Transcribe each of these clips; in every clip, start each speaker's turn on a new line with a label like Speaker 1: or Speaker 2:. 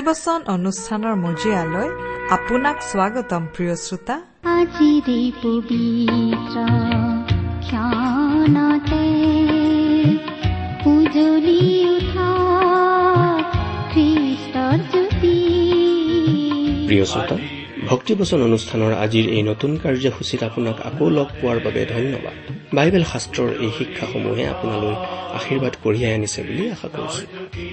Speaker 1: ভক্তিবচন অনুষ্ঠানৰ মজিয়ালৈ আপোনাক স্বাগতম প্ৰিয় শ্ৰোতা।
Speaker 2: আজিৰে পবিত্ৰ ক্ষণতে উজলি উঠা খ্ৰীষ্টৰ জ্যোতি।
Speaker 3: প্ৰিয় শ্ৰোতা ভক্তিবচন অনুষ্ঠানৰ আজিৰ এই নতুন কাৰ্যসূচীত আপোনাক আকৌ লগ পোৱাৰ বাবে ধন্যবাদ। বাইবেল শাস্ত্ৰৰ এই শিক্ষাসমূহে আপোনালৈ আশীৰ্বাদ কঢ়িয়াই আনিছে বুলি আশা কৰিছো।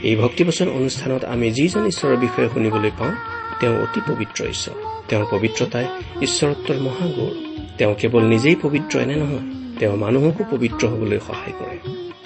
Speaker 3: এই ভক্তিবচন অনুষ্ঠানত আমি যিজন ঈশ্বৰৰ বিষয়ে শুনিবলৈ পাওঁ তেওঁ অতি পবিত্ৰ ঈশ্বৰ। তেওঁৰ পবিত্ৰতাই ঈশ্বৰত্বৰ মহাগৌৰ। তেওঁ কেৱল নিজেই পবিত্ৰ এনে নহয় তেওঁ মানুহকো পবিত্ৰ হবলৈ সহায় কৰে।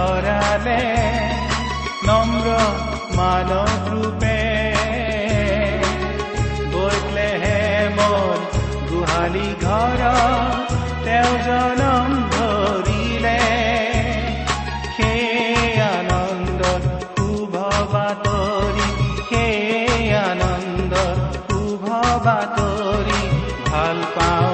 Speaker 4: ধৰালে নম্ৰ মানৱ ৰূপে। বৈতলেহে মন গোহালি ঘৰ তেওঁ জনম ধৰিলে। সেই আনন্দত শুভ বাতৰি সেই আনন্দত শুভ বাতৰি ভাল পাওঁ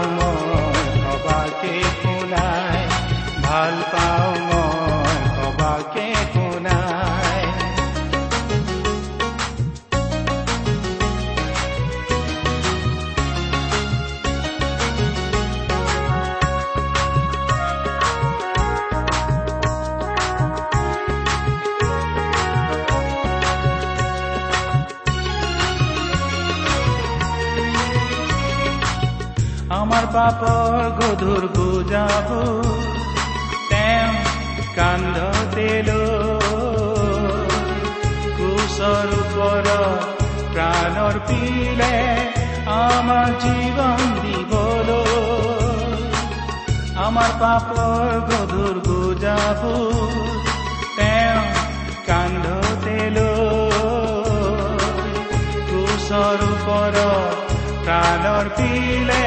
Speaker 4: পাপৰ গধুৰ বুজাব তেওঁ কান্ধতে ক্ৰুচৰ ওপৰত প্ৰাণৰ পিলে আমাৰ জীৱন দিবলৈ আমাৰ পাপৰ গধুৰ বুজাব তেওঁ কান্ধতে ক্ৰুচৰ ওপৰত প্ৰাণৰ পিলে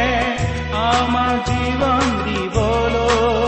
Speaker 4: আমাৰ জীৱন দিবলৈ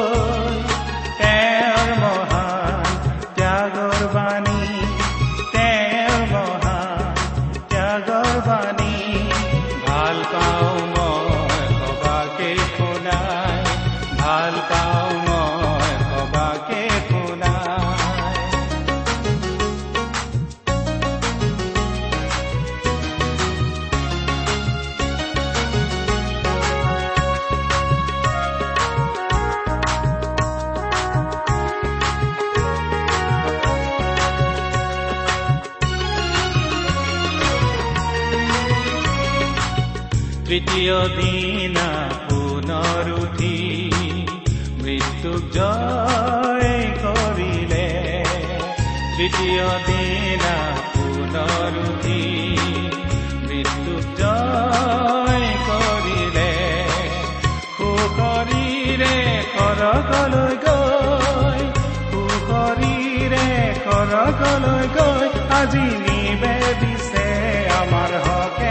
Speaker 4: দিনা পুনৰ উঠি মৃত্যুক জয় কৰিলে। তৃতীয় দিনা পুনৰ উঠি মৃত্যুক জয় কৰিলে। সুশৰীৰে সৰগলৈ গৈ সুশৰীৰে সৰগলৈ গৈ আজি নিবেদিছে আমাৰ হকে।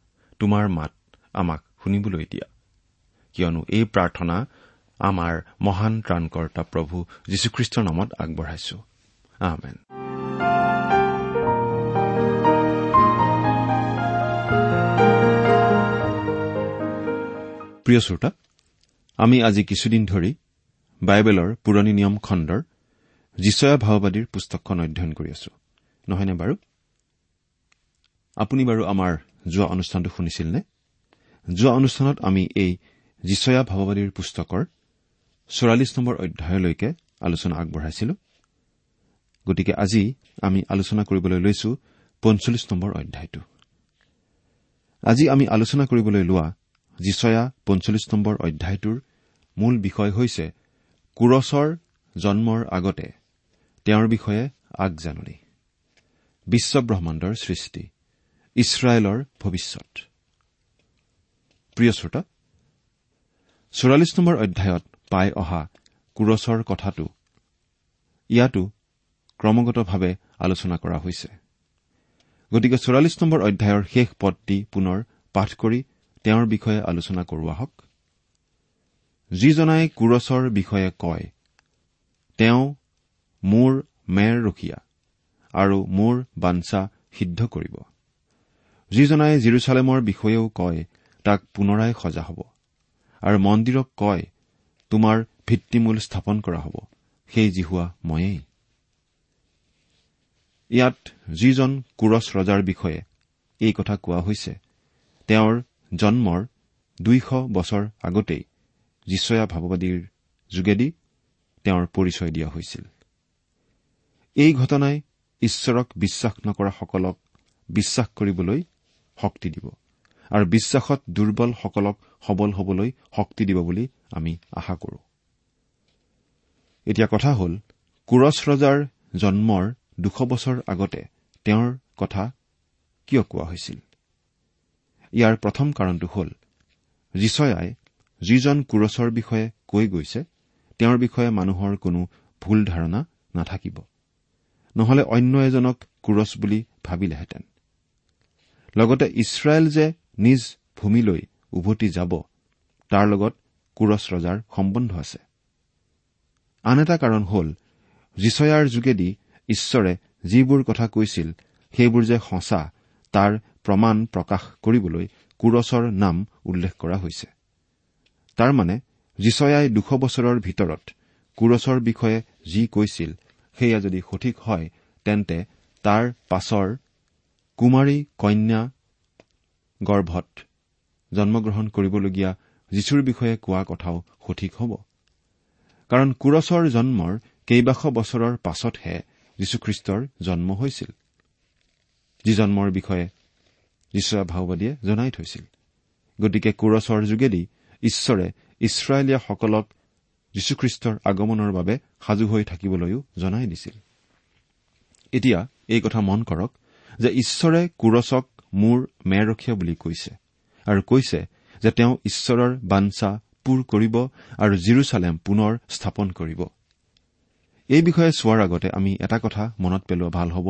Speaker 5: তোমাৰ মাত আমাক শুনিবলৈ দিয়া। কিয়নো এই প্ৰাৰ্থনা আমাৰ মহান ত্ৰাণকৰ্তা প্ৰভু যীশুখ্ৰীষ্টৰ নামত আগবঢ়াইছো। প্ৰিয় শ্ৰোতা আমি আজি কিছুদিন ধৰি বাইবেলৰ পুৰণি নিয়ম খণ্ডৰ যিচয়া ভাওবাদীৰ পুস্তকখন অধ্যয়ন কৰি আছো। নহয়নে বাৰু? আপুনি বাৰু আমাৰ যোৱা অনুষ্ঠানটো শুনিছিল নে যোৱা অনুষ্ঠানত আমি এই যিচয়া ভাৱবাদীৰ পুস্তকৰ চৌৰাল্লিছ নম্বৰ অধ্যায়লৈকে আলোচনা আগবঢ়াইছিলো। গতিকে আজি আমি আলোচনা কৰিবলৈ লৈছো পঞ্চল্লিছ নম্বৰ অধ্যায়টো। আজি আমি আলোচনা কৰিবলৈ লোৱা যিচয়া পঞ্চল্লিছ নম্বৰ অধ্যায়টোৰ মূল বিষয় হৈছে কুৰছৰ জন্মৰ আগতে তেওঁৰ বিষয়ে আগজাননী। বিশ্বব্ৰহ্মাণ্ডৰ সৃষ্টি। ইছৰাইলৰ ভৱিষ্যত। প্ৰিয় শ্ৰোতা চৌৰাল্লিছ নম্বৰ অধ্যায়ত পাই অহা কুৰছৰ কথাটো ইয়াতো ক্ৰমাগতভাৱে আলোচনা কৰা হৈছে। গতিকে চৌৰাল্লিছ নম্বৰ অধ্যায়ৰ শেষ পদটি পুনৰ পাঠ কৰি তেওঁৰ বিষয়ে আলোচনা কৰোৱা হওক। যিজনাই কুৰছৰ বিষয়ে কয় তেওঁ মোৰ মেৰ ৰখীয়া আৰু মোৰ বাঞ্চা সিদ্ধ কৰিব। যিজনাই জিৰচালেমৰ বিষয়েও কয় তাক পুনৰাই সজা হ'ব। আৰু মন্দিৰক কয় তোমাৰ ভিত্তিমূল স্থাপন কৰা হ'ব। সেই জিহুৱা ময়েই। ইয়াত যিজন কুৰছ ৰজাৰ বিষয়ে এই কথা কোৱা হৈছে তেওঁৰ জন্মৰ দুইশ বছৰ আগতেই যিচয়া ভাৱবাদীৰ যোগেদি তেওঁৰ পৰিচয় দিয়া হৈছিল। এই ঘটনাই ঈশ্বৰক বিশ্বাস নকৰাসকলক বিশ্বাস কৰিবলৈ শক্তি দিব। আৰু বিশ্বাসত দুৰ্বলসকলক সবল হবলৈ শক্তি দিব বুলি আমি আশা কৰো। এতিয়া কথা হ'ল কুৰছ ৰজাৰ জন্মৰ দুশ বছৰ আগতে তেওঁৰ কথা কিয় কোৱা হৈছিল? ইয়াৰ প্ৰথম কাৰণটো হ'ল যিচয়াই যিজন কুৰছৰ বিষয়ে কৈ গৈছে তেওঁৰ বিষয়ে মানুহৰ কোনো ভুল ধাৰণা নাথাকিব। নহলে অন্য এজনক কুৰছ বুলি ভাবিলেহেঁতেন। লগতে ইছৰাইল যে নিজ ভূমিলৈ উভতি যাব তাৰ লগত কুৰছ ৰজাৰ সম্বন্ধ আছে। আন এটা কাৰণ হ'ল যিচয়াৰ যোগেদি ঈশ্বৰে যিবোৰ কথা কৈছিল সেইবোৰ যে সঁচা তাৰ প্ৰমাণ প্ৰকাশ কৰিবলৈ কুৰছৰ নাম উল্লেখ কৰা হৈছে। তাৰমানে যিচয়াই দুশ বছৰৰ ভিতৰত কুৰছৰ বিষয়ে যি কৈছিল সেয়া যদি সঠিক হয় তেন্তে তাৰ পাছৰ কুমাৰী কন্যা গৰ্ভত জন্মগ্ৰহণ কৰিবলগীয়া যীশুৰ বিষয়ে কোৱা কথাও সঠিক হ'ব। কাৰণ কুৰছৰ জন্মৰ কেইবাশ বছৰৰ পাছতহে যীশুখ্ৰীষ্টৰ জন্ম হৈছিল। যি জন্মৰ বিষয়ে যীশুৱা ভাওবাদীয়ে জনাই থৈছিল। গতিকে কুৰছৰ যোগেদি ঈশ্বৰে ইছৰাইলীয়াসকলক যীশুখ্ৰীষ্টৰ আগমনৰ বাবে সাজু হৈ থাকিবলৈও জনাই দিছিল। এতিয়া এই কথা মন কৰক। যে ঈশ্বৰে কুৰছক মোৰ মেৰখীয়া বুলি কৈছে আৰু কৈছে যে তেওঁ ঈশ্বৰৰ বাঞ্চা পূৰ কৰিব আৰু জিৰচালেম পুনৰ স্থাপন কৰিব। এই বিষয়ে চোৱাৰ আগতে আমি এটা কথা মনত পেলোৱা ভাল হ'ব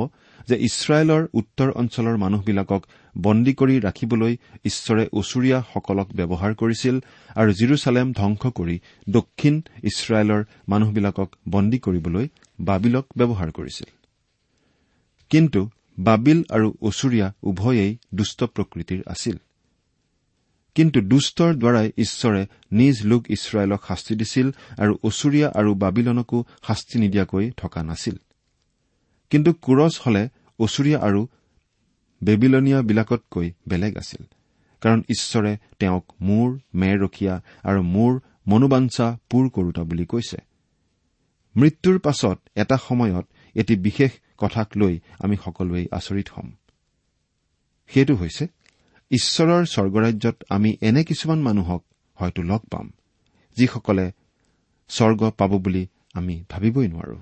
Speaker 5: যে ইছৰাইলৰ উত্তৰ অঞ্চলৰ মানুহবিলাকক বন্দী কৰি ৰাখিবলৈ ঈশ্বৰে ওচৰীয়াসকলক ব্যৱহাৰ কৰিছিল আৰু জিৰচালেম ধ্বংস কৰি দক্ষিণ ইছৰাইলৰ মানুহবিলাকক বন্দী কৰিবলৈ বাবিলক ব্যৱহাৰ কৰিছিল। কিন্তু বাবিল আৰু ওচৰীয়া উভয়েই দুষ্ট প্ৰকৃতিৰ আছিল। কিন্তু দুষ্টৰ দ্বাৰাই ঈশ্বৰে নিজ লোক ইছৰাইলক শাস্তি দিছিল আৰু ওচৰীয়া আৰু বাবিলনকো শাস্তি নিদিয়াকৈ থকা নাছিল। কিন্তু কুৰছ হলে ওচৰীয়া আৰু বেবিলনীয়াবিলাকতকৈ বেলেগ আছিল কাৰণ ঈশ্বৰে তেওঁক মোৰ মেৰখীয়া আৰু মোৰ মনোবাঞ্চা পূৰ কৰোতা বুলি কৈছে। মৃত্যুৰ পাছত এটা সময়ত এটি বিশেষ কথাক লৈ আমি সকলোৱে আচৰিত হ'ম। সেইটো হৈছে ঈশ্বৰৰ স্বৰ্গৰাজ্যত আমি এনে কিছুমান মানুহক হয়তো লগ পাম যিসকলে স্বৰ্গ পাব বুলি আমি ভাবিবই নোৱাৰো।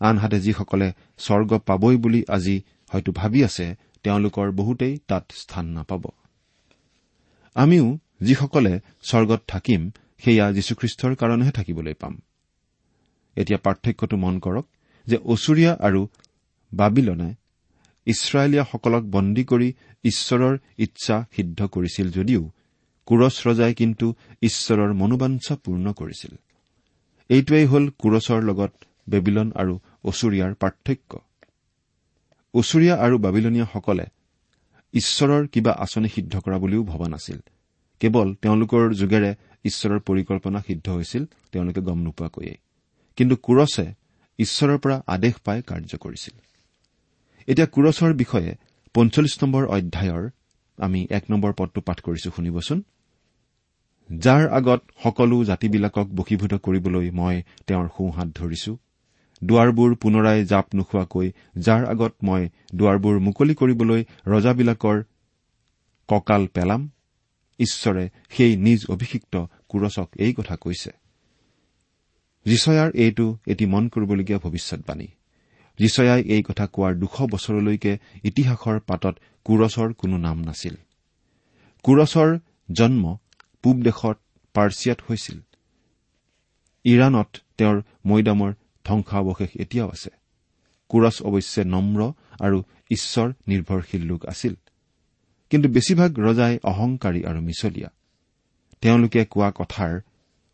Speaker 5: আনহাতে যিসকলে স্বৰ্গ পাবই বুলি আজি হয়তো ভাবি আছে তেওঁলোকৰ বহুতেই তাত স্থান নাপাব। আমিও যিসকলে স্বৰ্গত থাকিম সেয়া যীশুখ্ৰীষ্টৰ কাৰণেহে থাকিবলৈ পাম। এতিয়া পাৰ্থক্যটো মন কৰক। যে ওচৰীয়া আৰু বাবিলনে ইছৰাইলীয়াসকলক বন্দী কৰি ঈশ্বৰৰ ইচ্ছা সিদ্ধ কৰিছিল যদিও কুৰছ ৰজাই কিন্তু ঈশ্বৰৰ মনোবাঞ্ছা পূৰ্ণ কৰিছিল। এইটোৱেই হ'ল কুৰছৰ লগত বেবিলন আৰু ওচৰীয়াৰ পাৰ্থক্য। ওচৰীয়া আৰু বাবিলনীয়াসকলে ঈশ্বৰৰ কিবা আঁচনি সিদ্ধ কৰা বুলিও ভবা নাছিল। কেৱল তেওঁলোকৰ যোগেৰে ঈশ্বৰৰ পৰিকল্পনা সিদ্ধ হৈছিল তেওঁলোকে গম নোপোৱাকৈয়ে। কিন্তু কুৰছে ঈশ্বৰৰ পৰা আদেশ পাই কাৰ্য কৰিছিল। এতিয়া কুৰছৰ বিষয়ে পঞ্চল্লিছ নম্বৰ অধ্যায়ৰ আমি এক নম্বৰ পদটো পাঠ কৰিছো শুনিবচোন। যাৰ আগত সকলো জাতিবিলাকক বশীভূত কৰিবলৈ মই তেওঁৰ সোঁহাত ধৰিছো। দুৱাৰবোৰ পুনৰাই জাপ নোখোৱাকৈ যাৰ আগত মই দুৱাৰবোৰ মুকলি কৰিবলৈ ৰজাবিলাকৰ কঁকাল পেলাম ঈশ্বৰে সেই নিজ অভিষিক্ত কুৰচক এই কথা কৈছে। জীচয়াৰ এইটো এটি মন কৰিবলগীয়া ভৱিষ্যৎবাণী জীচয়াই এই কথা কোৱাৰ দুশ বছৰলৈকে ইতিহাসৰ পাতত কুৰছৰ কোনো নাম নাছিল। কুৰছৰ জন্ম পূব দেশত পাৰ্চিয়াত হৈছিল। ইৰাণত তেওঁৰ মৈদামৰ ধ্বংসাৱশেষ এতিয়াও আছে। কুৰছ অৱশ্যে নম্ৰ আৰু ঈশ্বৰ নিৰ্ভৰশীল লোক আছিল। কিন্তু বেছিভাগ ৰজাই অহংকাৰী আৰু মিছলীয়া। তেওঁলোকে কোৱা কথাৰ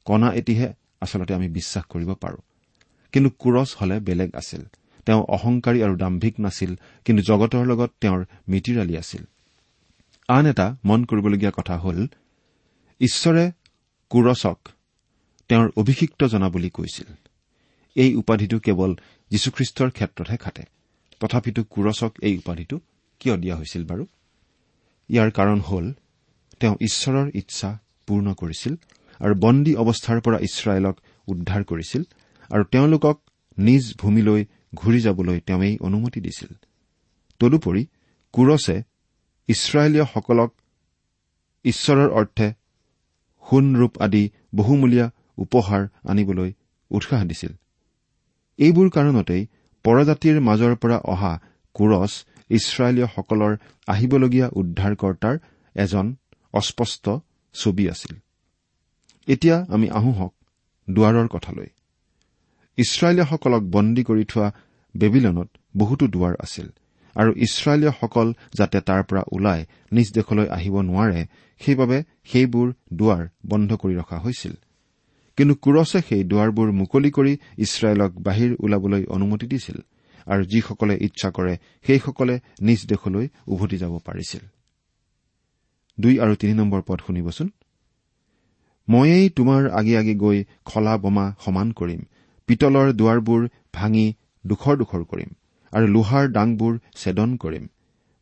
Speaker 5: কণা এটিহে আচলতে আমি বিশ্বাস কৰিব পাৰো। কিন্তু কুৰছ হলে বেলেগ আছিল। তেওঁ অহংকাৰী আৰু দাম্ভিক নাছিল কিন্তু জগতৰ লগত তেওঁৰ মিতিৰালি আছিল। আন এটা মন কৰিবলগীয়া কথা হ'ল ঈশ্বৰে কুৰছক তেওঁৰ অভিষিক্ত জনা বুলি কৈছিল। এই উপাধিটো কেৱল যীশুখ্ৰীষ্টৰ ক্ষেত্ৰতহে খাটে। তথাপিতো কুৰছক এই উপাধিটো কিয় দিয়া হৈছিল বাৰু? ইয়াৰ কাৰণ হ'ল তেওঁ ঈশ্বৰৰ ইচ্ছা পূৰ্ণ কৰিছিল আৰু বন্দী অৱস্থাৰ পৰা ইছৰাইলক উদ্ধাৰ কৰিছিল আৰু তেওঁলোকক নিজ ভূমিলৈ ঘূৰি যাবলৈ তেওঁই অনুমতি দিছিল। তদুপৰি কুৰছে ইছৰাইলীয়সকলক ঈশ্বৰৰ অৰ্থে সোণৰূপ আদি বহুমূলীয়া উপহাৰ আনিবলৈ উৎসাহ দিছিল। এইবোৰ কাৰণতেই পৰজাতিৰ মাজৰ পৰা অহা কুৰছ ইছৰাইলীয়সকলৰ আহিবলগীয়া উদ্ধাৰকৰ্তাৰ এজন অস্পষ্ট ছবি আছিল। এতিয়া আমি আহোহক দুৱাৰৰ কথালৈ। ইছৰাইলীয়সকলক বন্দী কৰি থোৱা বেবিলনত বহুতো দুৱাৰ আছিল আৰু ইছৰাইলীয়সকল যাতে তাৰ পৰা ওলাই নিজ দেশলৈ আহিব নোৱাৰে সেইবাবে সেইবোৰ দুৱাৰ বন্ধ কৰি ৰখা হৈছিল। কিন্তু কুৰছে সেই দুৱাৰবোৰ মুকলি কৰি ইছৰাইলক বাহিৰ ওলাবলৈ অনুমতি দিছিল আৰু যিসকলে ইচ্ছা কৰে সেইসকলে নিজ দেশলৈ উভতি যাব পাৰিছিল। দুই আৰু তিনি নম্বৰ পদ শুনিবচোন। ময়েই তোমাৰ আগে আগে গৈ খলা বোমা সমান কৰিম পিতলৰ দুৱাৰবোৰ ভাঙি দুখৰ দুখৰ কৰিম আৰু লোহাৰ ডাংবোৰ ছেদন কৰিম।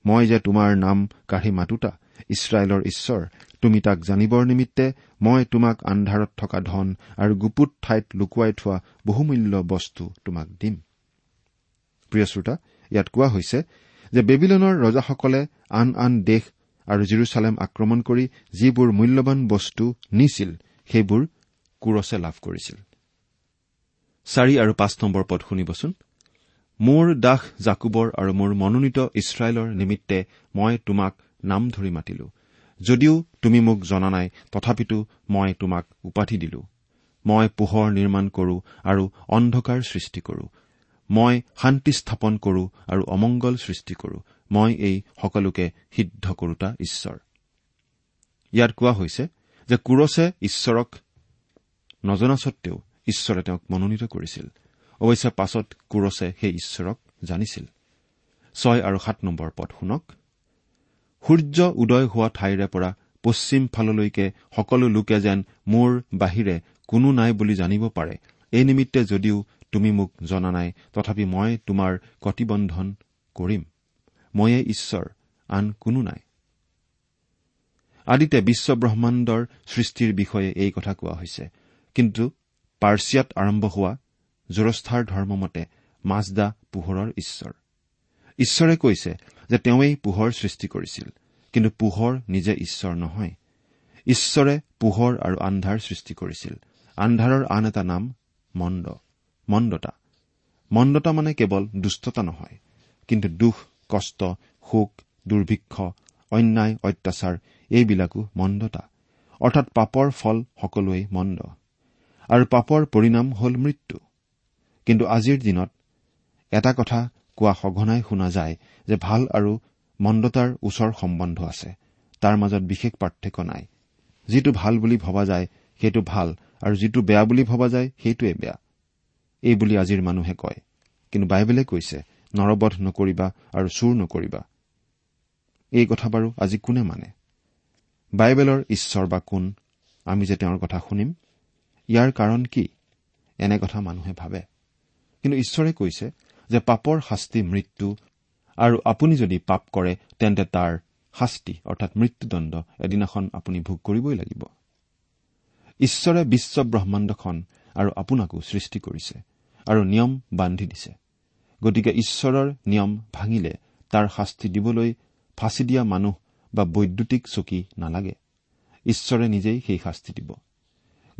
Speaker 5: মই যে তোমাৰ নাম কাঢ়ি মাতোতা ইছৰাইলৰ ঈশ্বৰ তুমি তাক জানিবৰ নিমিত্তে মই তোমাক আন্ধাৰত থকা ধন আৰু গুপুত ঠাইত লুকুৱাই থোৱা বহুমূল্য বস্তু তোমাক দিম। প্ৰিয় শ্ৰোতা ইয়াত কোৱা হৈছে যে বেবিলনৰ ৰজাসকলে আন আন দেশ আৰু জিৰচালেম আক্ৰমণ কৰি যিবোৰ মূল্যৱান বস্তু নিছিল সেইবোৰ কুৰছে লাভ কৰিছিল। চাৰি আৰু পাঁচ নম্বৰ পদ শুনিবচোন। মোৰ দাস জাকুবৰ আৰু মোৰ মনোনীত ইছৰাইলৰ নিমিত্তে মই তোমাক নাম ধৰি মাতিলো। যদিও তুমি মোক জনা নাই তথাপিতো মই তোমাক উপাধি দিলো। মই পোহৰ নিৰ্মাণ কৰো আৰু অন্ধকাৰ সৃষ্টি কৰো। মই শান্তি স্থাপন কৰো আৰু অমংগল সৃষ্টি কৰো। মই এই সকলোকে সিদ্ধ কৰোতা ঈশ্বৰ। ইয়াত কোৱা হৈছে যে কুৰছে ঈশ্বৰক নজনা সত্বেও ঈশ্বৰে তেওঁক মনোনীত কৰিছিল। অৱশ্যে পাছত কুৰছে সেই ঈশ্বৰক জানিছিল। ছয় আৰু সাত নম্বৰ পদ শুনক। সূৰ্য উদয় হোৱা ঠাইৰে পৰা পশ্চিম ফাললৈকে সকলো লোকে যেন মোৰ বাহিৰে কোনো নাই বুলি জানিব পাৰে এই নিমিত্তে যদিও তুমি মোক জনা নাই তথাপি মই তোমাৰ কটিবন্ধন কৰিম। ময়ে ঈশ্বৰ আন কোনো নাই। আদিতে বিশ্ব ব্ৰহ্মাণ্ডৰ সৃষ্টিৰ বিষয়ে এই কথা কোৱা হৈছে। কিন্তু পাৰ্চিয়াত আৰম্ভ হোৱা জোৰস্থাৰ ধৰ্মমতে মাজদা পোহৰৰ ঈশ্বৰ। ঈশ্বৰে কৈছে যে তেওঁই পোহৰ সৃষ্টি কৰিছিল কিন্তু পোহৰ নিজে ঈশ্বৰ নহয়। ঈশ্বৰে পোহৰ আৰু আন্ধাৰ সৃষ্টি কৰিছিল। আন্ধাৰৰ আন এটা নাম মন্দ মন্দতা। মন্দতা মানে কেৱল দুষ্টতা নহয় কিন্তু দুখ কষ্ট শোক দুৰ্ভিক্ষ অন্যায় অত্যাচাৰ এইবিলাকো মন্দতা। অৰ্থাৎ পাপৰ ফল সকলোৱেই মন্দ। আৰু পাপৰ পৰিণাম হ'ল মৃত্যু। কিন্তু আজিৰ দিনত এটা কথা কোৱা সঘনাই শুনা যায় যে ভাল আৰু মন্দতাৰ ওচৰ সম্বন্ধ আছে। তাৰ মাজত বিশেষ পাৰ্থক্য নাই। যিটো ভাল বুলি ভবা যায় সেইটো ভাল আৰু যিটো বেয়া বুলি ভবা যায় সেইটোৱে বেয়া। এই বুলি আজিৰ মানুহে কয়। কিন্তু বাইবেলে কৈছে নৰবধ নকৰিবা আৰু চুৰ নকৰিবা। এই কথা বাৰু আজি কোনে মানে? বাইবেলৰ ঈশ্বৰ বা কোন? আমি যে তেওঁৰ কথা শুনিম ইয়াৰ কাৰণ কি? এনে কথা মানুহে ভাবে। কিন্তু ঈশ্বৰে কৈছে যে পাপৰ শাস্তি মৃত্যু আৰু আপুনি যদি পাপ কৰে তেন্তে তাৰ শাস্তি অৰ্থাৎ মৃত্যুদণ্ড এদিনাখন আপুনি ভোগ কৰিবই লাগিব। ঈশ্বৰে বিশ্ব ব্ৰহ্মাণ্ডখন আৰু আপোনাকো সৃষ্টি কৰিছে আৰু নিয়ম বান্ধি দিছে। গতিকে ঈশ্বৰৰ নিয়ম ভাঙিলে তাৰ শাস্তি দিবলৈ ফাঁচি দিয়া মানুহ বা বৈদ্যুতিক চকী নালাগে। ঈশ্বৰে নিজেই সেই শাস্তি দিব।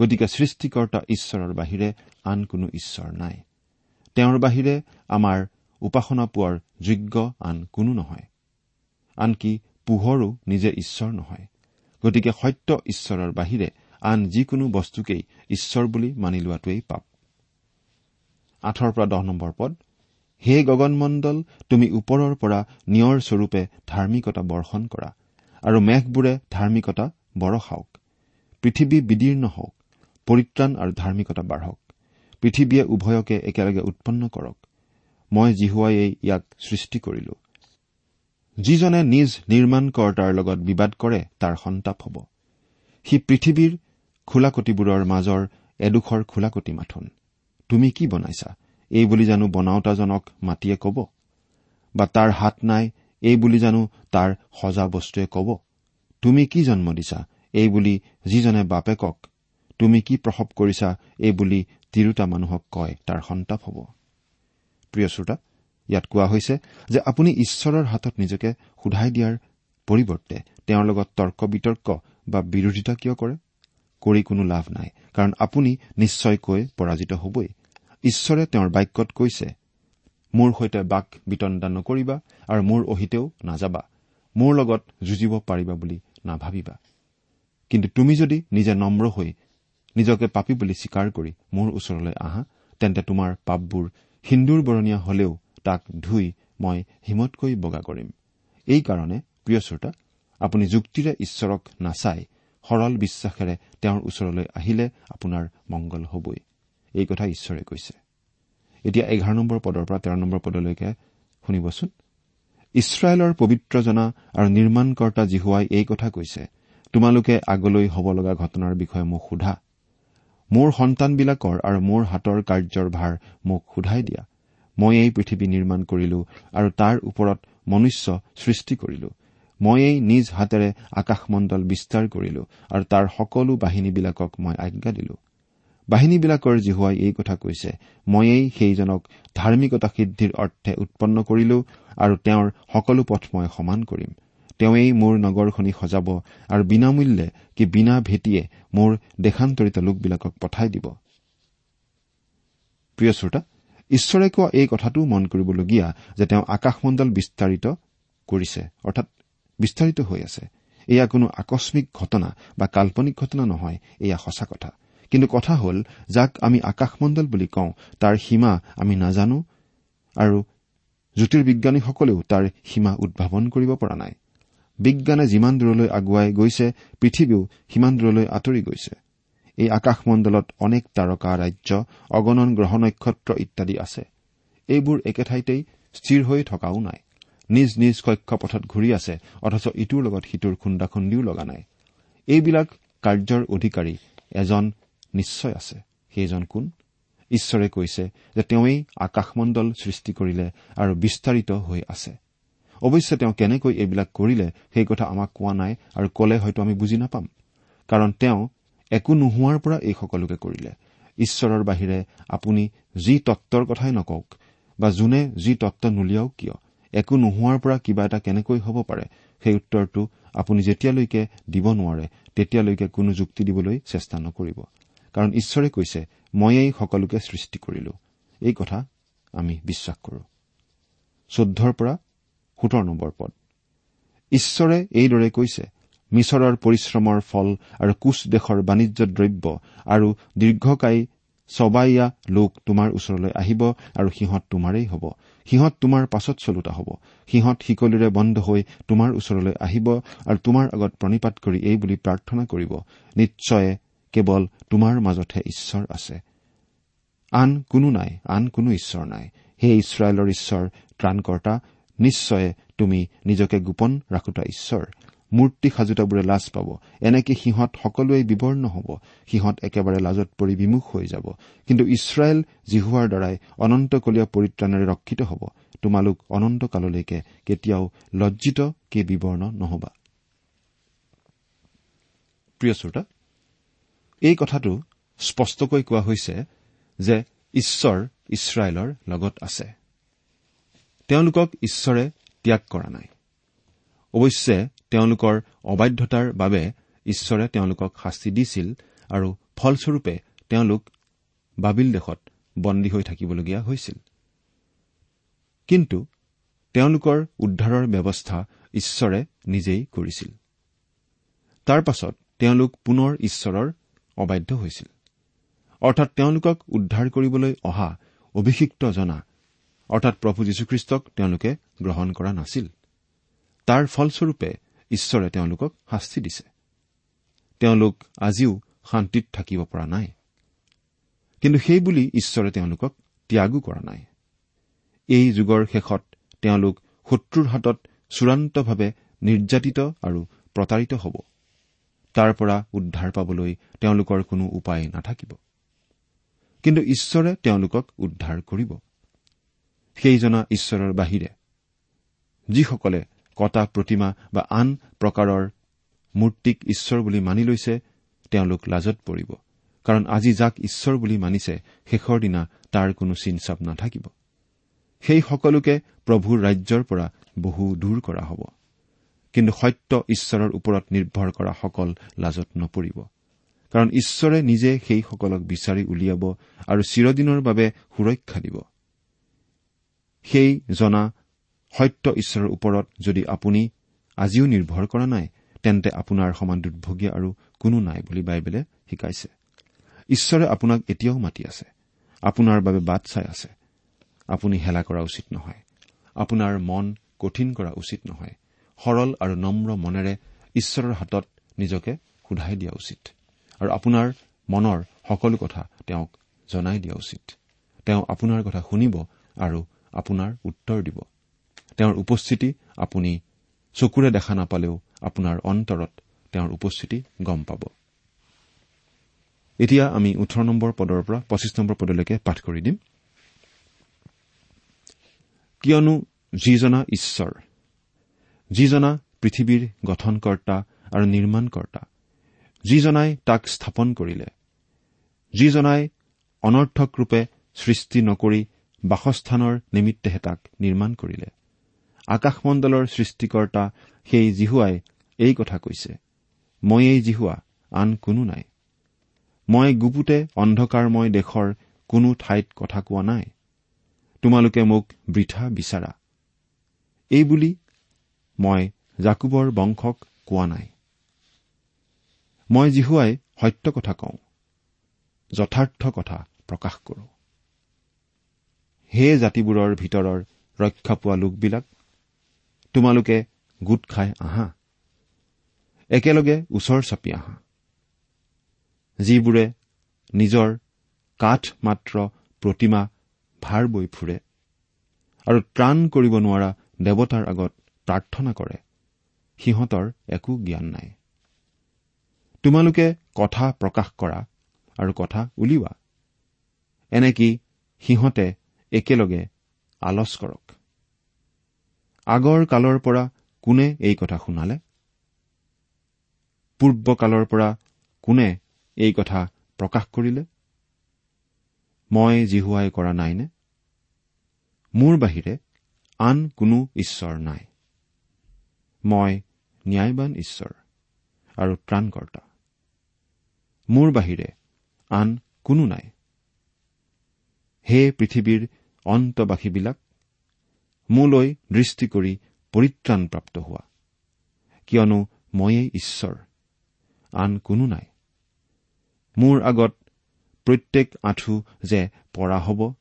Speaker 5: গতিকে সৃষ্টিকৰ্তা ঈশ্বৰৰ বাহিৰে আন কোনো ঈশ্বৰ নাই। তেওঁৰ বাহিৰে আমাৰ উপাসনা পোৱাৰ যোগ্য আন কোনো নহয়। আনকি পোহৰো নিজে ঈশ্বৰ নহয়। গতিকে সত্য ঈশ্বৰৰ বাহিৰে আন যিকোনো বস্তুকেই ঈশ্বৰ বুলি মানি লোৱাটোৱেই পাপ। আঠৰ পৰা দহ নম্বৰ পদ। হে গগনমণ্ডল তুমি ওপৰৰ পৰা নিয়ৰ স্বৰূপে ধাৰ্মিকতা বৰ্ষণ কৰা আৰু মেঘবোৰে ধাৰ্মিকতা বৰষাওক। পৃথিৱী বিদীৰ্ণ হওক পৰিত্ৰাণ আৰু ধাৰ্মিকতা বাঢ়ক। পৃথিৱীয়ে উভয়কে একেলগে উৎপন্ন কৰক। মই জিহুৱাই ইয়াক সৃষ্টি কৰিলো। যিজনে নিজ নিৰ্মাণকৰ্তাৰ লগত বিবাদ কৰে তাৰ সন্তাপ হ'ব। সি পৃথিৱীৰ খোলাকটিবোৰৰ মাজৰ এডোখৰ খোলাকটি মাথোন। তুমি কি বনাইছা? এই বুলি জানো বনাওতাজনক মাটিয়ে কব। বা তাৰ হাত নাই এই বুলি জানো তাৰ সজা বস্তুৱে কব। তুমি কি জন্ম দিছা এই বুলি যিজনে বাপেকক? তুমি কি প্ৰসৱ কৰিছা এই বুলি তিৰোতা মানুহক কয় তাৰ সন্তাপ হ'ব। প্ৰিয় শ্ৰোতা ইয়াত কোৱা হৈছে যে আপুনি ঈশ্বৰৰ হাতত নিজকে সোধাই দিয়াৰ পৰিৱৰ্তে তেওঁৰ লগত তৰ্ক বিতৰ্ক বা বিৰোধিতা কিয় কৰে? কৰি কোনো লাভ নাই কাৰণ আপুনি নিশ্চয়কৈ পৰাজিত হবই। ঈশ্বৰে তেওঁৰ বাক্যত কৈছে মোৰ সৈতে বাক বিতণ্ডা নকৰিবা আৰু মোৰ অহিতেও নাযাবা। মোৰ লগত যুঁজিব পাৰিবা বুলি নাভাবিবা। কিন্তু তুমি যদি নিজে নম্ৰ হৈ নিজকে পাপী বুলি স্বীকাৰ কৰি মোৰ ওচৰলৈ আহা তেন্তে তোমাৰ পাপবোৰ সিন্দুৰ বৰণীয়া হলেও তাক ধুই মই হিমতকৈ বগা কৰিম। এইকাৰণে প্ৰিয় শ্ৰোতা আপুনি যুক্তিৰে ঈশ্বৰক নাচাই সৰল বিশ্বাসেৰে তেওঁৰ ওচৰলৈ আহিলে আপোনাৰ মংগল হবই। এই কথা ঈশ্বৰে কৈছে। এতিয়া এঘাৰ নম্বৰ পদৰ পৰা তেৰ নম্বৰ পদলৈকে শুনিবচোন। ইছৰাইলৰ পবিত্ৰ জনা আৰু নিৰ্মাণকৰ্তা জিহুৱাই এই কথা কৈছে তোমালোকে আগলৈ হ'ব লগা ঘটনাৰ বিষয়ে মোক সোধা। মোৰ সন্তানবিলাকৰ আৰু মোৰ হাতৰ কাৰ্যৰ ভাৰ মোক সোধাই দিয়া। মই এই পৃথিৱী নিৰ্মাণ কৰিলো আৰু তাৰ ওপৰত মনুষ্য সৃষ্টি কৰিলো। ময়েই নিজ হাতেৰে আকাশমণ্ডল বিস্তাৰ কৰিলো আৰু তাৰ সকলো বাহিনীবিলাকক মই আজ্ঞা দিলো। বাহিনীবিলাকৰ জিহুৱাই এই কথা কৈছে। ময়েই সেইজনক ধাৰ্মিকতা সিদ্ধিৰ অৰ্থে উৎপন্ন কৰিলো আৰু তেওঁৰ সকলো পথ মই সমান কৰিম। তেওঁৱেই মোৰ নগৰখনি সজাব আৰু বিনামূল্যে কি বিনা ভেটিয়ে মোৰ দেশান্তৰিত লোকবিলাকক পঠাই দিব। প্ৰিয় শ্ৰোতা ঈশ্বৰে কোৱা এই কথাটো মন কৰিবলগীয়া যে তেওঁ আকাশমণ্ডল বিস্তাৰিত কৰিছে অৰ্থাৎ বিস্তাৰিত হৈ আছে। এয়া কোনো আকস্মিক ঘটনা বা কাল্পনিক ঘটনা নহয় এয়া সঁচা কথা। কিন্তু কথা হ'ল যাক আমি আকাশমণ্ডল বুলি কওঁ তাৰ সীমা আমি নাজানো আৰু জ্যোতিৰ্বিজ্ঞানীসকলেও তাৰ সীমা উদ্ভাৱন কৰিব পৰা নাই। বিজ্ঞানে যিমান দূৰলৈ আগুৱাই গৈছে পৃথিৱীও সিমান দূৰলৈ আঁতৰি গৈছে। এই আকাশমণ্ডলত অনেক তাৰকা ৰাজ্য অগণন গ্ৰহ নক্ষত্ৰ ইত্যাদি আছে। এইবোৰ একে ঠাইতেই স্থিৰ হৈ থকাও নাই। নিজ নিজ কক্ষপথত ঘূৰি আছে অথচ ইটোৰ লগত সিটোৰ খুন্দা খুন্দিও লগা নাই। এইবিলাক কাৰ্যৰ অধিকাৰী এজন নিশ্চয় আছে। সেইজন কোন? ঈশ্বৰে কৈছে যে তেওঁই আকাশমণ্ডল সৃষ্টি কৰিলে আৰু বিস্তাৰিত হৈ আছে। অৱশ্যে তেওঁ কেনেকৈ এইবিলাক কৰিলে সেই কথা আমাক কোৱা নাই আৰু কলে হয়তো আমি বুজি নাপাম। কাৰণ তেওঁ একো নোহোৱাৰ পৰা এই সকলোকে কৰিলে। ঈশ্বৰৰ বাহিৰে আপুনি যি তত্বৰ কথাই নকওক বা যোনে যি তত্ব নুলিয়াওক কিয় একো নোহোৱাৰ পৰা কিবা এটা কেনেকৈ হ'ব পাৰে সেই উত্তৰটো আপুনি যেতিয়ালৈকে দিব নোৱাৰে তেতিয়ালৈকে কোনো যুক্তি দিবলৈ চেষ্টা নকৰিব। কাৰণ ঈশ্বৰে কৈছে ময়েই সকলোকে সৃষ্টি কৰিলো। এই কথা আমি বিশ্বাস কৰো। চৈধ্যৰ পৰা সোতৰ নম্বৰ পদ। ঈশ্বৰে এইদৰে কৈছে মিছৰৰ পৰিশ্ৰমৰ ফল আৰু কোচ দেশৰ বাণিজ্য দ্ৰব্য আৰু দীৰ্ঘকায়ী চবাইয়া লোক তোমাৰ ওচৰলৈ আহিব আৰু সিহঁত তোমাৰেই হ'ব। সিহঁত তোমাৰ পাছত চলোতা হ'ব। সিহঁত শিকলিৰে বন্ধ হৈ তোমাৰ ওচৰলৈ আহিব আৰু তোমাৰ আগত প্ৰণিপাত কৰি এই বুলি প্ৰাৰ্থনা কৰিব। নিশ্চয়ে কেৱল তোমাৰ মাজতহে ঈশ্বৰ আছে। আন কোনো নাই আন কোনো ঈশ্বৰ নাই। হে ইছৰাইলৰ ঈশ্বৰ ত্ৰাণকৰ্তা নিশ্চয় তুমি নিজকে গোপন ৰাখোতা ঈশ্বৰ। মূৰ্তি সাজোতাবোৰে লাজ পাব। এনেকে সিহঁত সকলোৱে বিবৰ্ণ হ'ব। সিহঁত একেবাৰে লাজত পৰি বিমুখ হৈ যাব। কিন্তু ইছৰাইল জিহুৱাৰ দ্বাৰাই অনন্তকলীয়া পৰিত্ৰাণেৰে ৰক্ষিত হ'ব। তোমালোক অনন্তকাললৈকে কেতিয়াও লজ্জিত কে বিবৰ্ণ নহবা। প্ৰিয় শ্ৰোতা এই কথাটো স্পষ্টকৈ কোৱা হৈছে যে ঈশ্বৰ ইছৰাইলৰ লগত আছে। তেওঁলোকক ঈশ্বৰে ত্যাগ কৰা নাই। অৱশ্যে তেওঁলোকৰ অবাধ্যতাৰ বাবে ঈশ্বৰে তেওঁলোকক শাস্তি দিছিল আৰু ফলস্বৰূপে তেওঁলোক বাবিল দেশত বন্দী হৈ থাকিবলগীয়া হৈছিল। কিন্তু তেওঁলোকৰ উদ্ধাৰৰ ব্যৱস্থা ঈশ্বৰে নিজেই কৰিছিল। তাৰ পাছত তেওঁলোক পুনৰ ঈশ্বৰৰ অবাধ্য হৈছিল। অৰ্থাৎ তেওঁলোকক উদ্ধাৰ কৰিবলৈ অহা অভিষিক্ত জনা অৰ্থাৎ প্ৰভু যীশুখ্ৰীষ্টক তেওঁলোকে গ্ৰহণ কৰা নাছিল। তাৰ ফলস্বৰূপে ঈশ্বৰে তেওঁলোকক শাস্তি দিছে। তেওঁলোক আজিও শান্তিত থাকিব পৰা নাই। কিন্তু সেইবুলি ঈশ্বৰে তেওঁলোকক ত্যাগো কৰা নাই। এই যুগৰ শেষত তেওঁলোক শত্ৰুৰ হাতত চূড়ান্তভাৱে নিৰ্যাতিত আৰু প্ৰতাৰিত হ'ব। তাৰ পৰা উদ্ধাৰ পাবলৈ তেওঁলোকৰ কোনো উপায় নাথাকিব। কিন্তু ঈশ্বৰে তেওঁলোকক উদ্ধাৰ কৰিব। সেইজনা ঈশ্বৰৰ বাহিৰে যিসকলে কটা প্ৰতিমা বা আন প্ৰকাৰৰ মূৰ্তিক ঈশ্বৰ বুলি মানি লৈছে তেওঁলোক লাজত পৰিব। কাৰণ আজি যাক ঈশ্বৰ বুলি মানিছে শেষৰ দিনা তাৰ কোনো চিনচাপ নাথাকিব। সেই সকলোকে প্ৰভুৰ ৰাজ্যৰ পৰা বহু দূৰ কৰা হ'ব। কিন্তু সত্য ঈশ্বৰৰ ওপৰত নিৰ্ভৰ কৰা সকল লাজত নপৰিব। কাৰণ ঈশ্বৰে নিজে সেইসকলক বিচাৰি উলিয়াব আৰু চিৰদিনৰ বাবে সুৰক্ষা দিব। সেই জনা সত্য ঈশ্বৰৰ ওপৰত যদি আপুনি আজিও নিৰ্ভৰ কৰা নাই তেন্তে আপোনাৰ সমান দুৰ্ভগীয়া আৰু কোনো নাই বুলি বাইবেলে শিকাইছে। ঈশ্বৰে আপোনাক এতিয়াও মাতি আছে। আপোনাৰ বাবে বাট চাই আছে। আপুনি হেলা কৰা উচিত নহয়। আপোনাৰ মন কঠিন কৰা উচিত নহয়। সৰল আৰু নম্ৰ মনেৰে ঈশ্বৰৰ হাতত নিজকে সোধাই দিয়া উচিত। আৰু আপোনাৰ মনৰ সকলো কথা তেওঁক জনাই দিয়া উচিত। তেওঁ আপোনাৰ কথা শুনিব আৰু আপোনাৰ উত্তৰ দিব। তেওঁৰ উপস্থিতি আপুনি চকুৰে দেখা নাপালেও আপোনাৰ অন্তৰত তেওঁৰ উপস্থিতি গম পাব। এতিয়া আমি ওঠৰ নম্বৰ পদৰ পৰা পঁচিছ নম্বৰ পদলৈকে পাঠ কৰি দিম। কিয়নো যিজনা ঈশ্বৰ যিজনা পৃথিৱীৰ গঠনকৰ্তা আৰু নিৰ্মাণকৰ্তা যিজনাই তাক স্থাপন কৰিলে যিজনাই অনৰ্থকৰূপে সৃষ্টি নকৰি বাসস্থানৰ নিমিত্তেহে তাক নিৰ্মাণ কৰিলে। আকাশমণ্ডলৰ সৃষ্টিকৰ্তা সেই জিহুৱাই এই কথা কৈছে ময়েই জিহুৱা আন কোনো নাই। মই গুপুতে অন্ধকাৰময় দেশৰ কোনো ঠাইত কথা কোৱা নাই। তোমালোকে মোক বৃথা বিচাৰা এইবুলি মই জাকুবৰ বংশক কোৱা নাই। মই জিহুৱাই সত্য কথা কওঁ যথাৰ্থ কথা প্ৰকাশ কৰো। হে জাতিবোৰৰ ভিতৰৰ ৰক্ষা পোৱা লোকবিলাক তোমালোকে গোট খাই আহা একেলগে ওচৰ চাপি আহা। যিবোৰে নিজৰ কাঠ মাত্ৰ প্ৰতিমা ভাৰ বৈ ফুৰে আৰু ত্ৰাণ কৰিব নোৱাৰা দেৱতাৰ আগত প্ৰাৰ্থনা কৰে। সিহঁতৰ একো জ্ঞান নাই। তোমালোকে কথা প্ৰকাশ কৰা আৰু কথা উলিওৱা। এনেকি সিহঁতে একেলগে আলচ কৰক। আগৰ কালৰ পৰা কোনে এই কথা শুনালে? পূৰ্বকালৰ পৰা কোনে এই কথা প্ৰকাশ কৰিলে? মই জিহুৱাই কৰা নাইনে? মোৰ বাহিৰে আন কোনো ঈশ্বৰ নাই। মই ন্যায়বান ঈশ্বৰ আৰু ত্ৰাণকৰ্তা মোৰ বাহিৰে আন কোনো নাই। হে পৃথিৱীৰ অন্তবাসীবিলাক মোলৈ দৃষ্টি কৰি পৰিত্ৰাণপ্ৰাপ্ত হোৱা। কিয়নো ময়েই ঈশ্বৰ আন কোনো নাই। মোৰ আগত প্ৰত্যেক আঁঠু যে পৰা হ'ব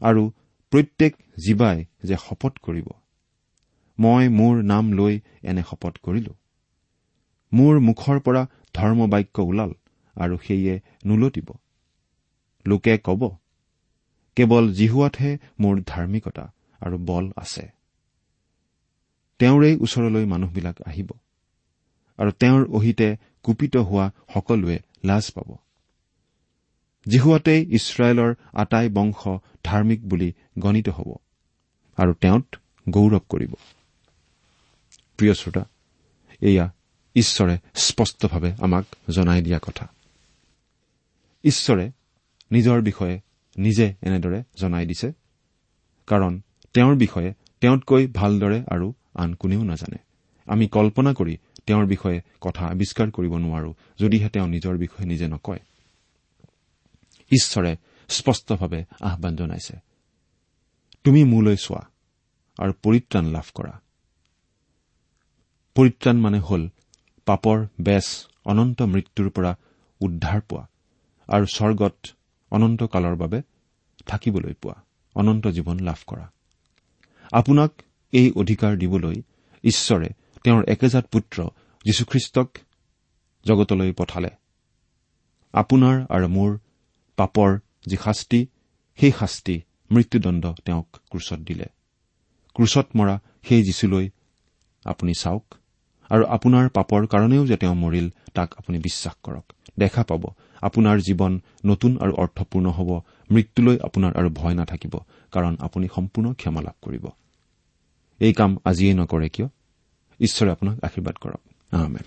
Speaker 5: আৰু প্ৰত্যেক জীৱাই যে শপত কৰিব। মই মোৰ নাম লৈ এনে শপত কৰিলো। মোৰ মুখৰ পৰা ধৰ্মবাক্য ওলাল আৰু সেয়ে নোলটিব। লোকে কব কেৱল জিহুৱাতহে মোৰ ধাৰ্মিকতা আৰু বল আছে। তেওঁৰেই ওচৰলৈ মানুহবিলাক আহিব আৰু তেওঁৰ অহিতে কুপিত হোৱা সকলোৱে লাজ পাব। জিহুৱাতেই ইছৰাইলৰ আটাই বংশ ধাৰ্মিক বুলি গণিত হ'ব আৰু তেওঁত গৌৰৱ কৰিব। প্ৰিয় শ্ৰোতা এয়া ঈশ্বৰে স্পষ্টভাৱে আমাক জনাই দিয়া কথা। ঈশ্বৰে নিজৰ বিষয়ে নিজে এনেদৰে জনাই দিছে কাৰণ তেওঁৰ বিষয়ে তেওঁতকৈ ভালদৰে আৰু আন কোনেও নাজানে। আমি কল্পনা কৰি তেওঁৰ বিষয়ে কথা আৱিষ্কাৰ কৰিব নোৱাৰো যদিহে তেওঁ নিজৰ বিষয়ে নিজে নকয়। ঈশ্বৰে স্পষ্টভাৱে আহান জনাইছে তুমি মোলৈ চোৱা আৰু পৰিত্ৰাণ লাভ কৰা। পৰিত্ৰাণ মানে হল পাপৰ বেচ অনন্ত মৃত্যুৰ পৰা উদ্ধাৰ পোৱা আৰু স্বৰ্গত অনন্তকালৰ বাবে থাকিবলৈ পোৱা অনন্ত জীৱন লাভ কৰা। আপোনাক এই অধিকাৰ দিবলৈ ঈশ্বৰে তেওঁৰ একেজাত পুত্ৰ যীশুখ্ৰীষ্টক জগতলৈ পঠালে। আপোনাৰ আৰু মোৰ পাপৰ যি শাস্তি সেই শাস্তি মৃত্যুদণ্ড তেওঁক ক্ৰুচত দিলে। ক্ৰুচত মৰা সেই যীচুলৈ আপুনি চাওক। আৰু আপোনাৰ পাপৰ কাৰণেও যে তেওঁ মৰিল তাক আপুনি বিশ্বাস কৰক। দেখা পাব আপোনাৰ জীৱন নতুন আৰু অৰ্থপূৰ্ণ হ'ব মৃত্যুলৈ আপোনাৰ আৰু ভয় নাথাকিব কাৰণ আপুনি সম্পূৰ্ণ ক্ষমা লাভ কৰিব। এই কাম আজিয়েই নকৰে কিয়? ঈশ্বৰে আপোনাক আশীৰ্বাদ কৰক। আহমেদ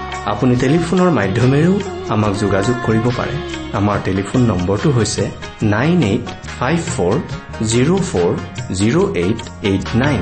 Speaker 3: আপুনি টেলিফোনৰ মাধ্যমেৰেও আমাক যোগাযোগ কৰিব পাৰে। আমাৰ টেলিফোন নম্বৰটো হৈছে nine eight five four zero' four zero' eight eight nine.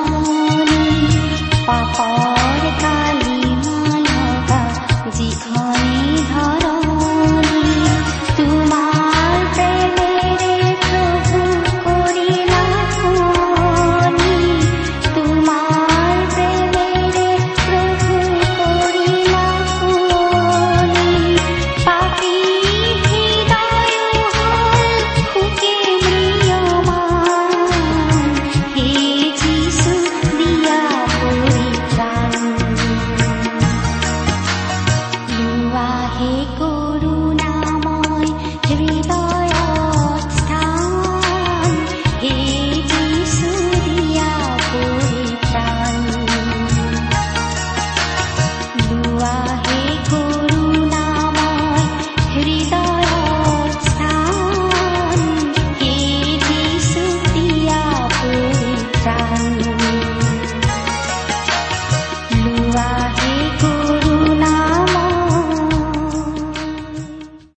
Speaker 2: 爸爸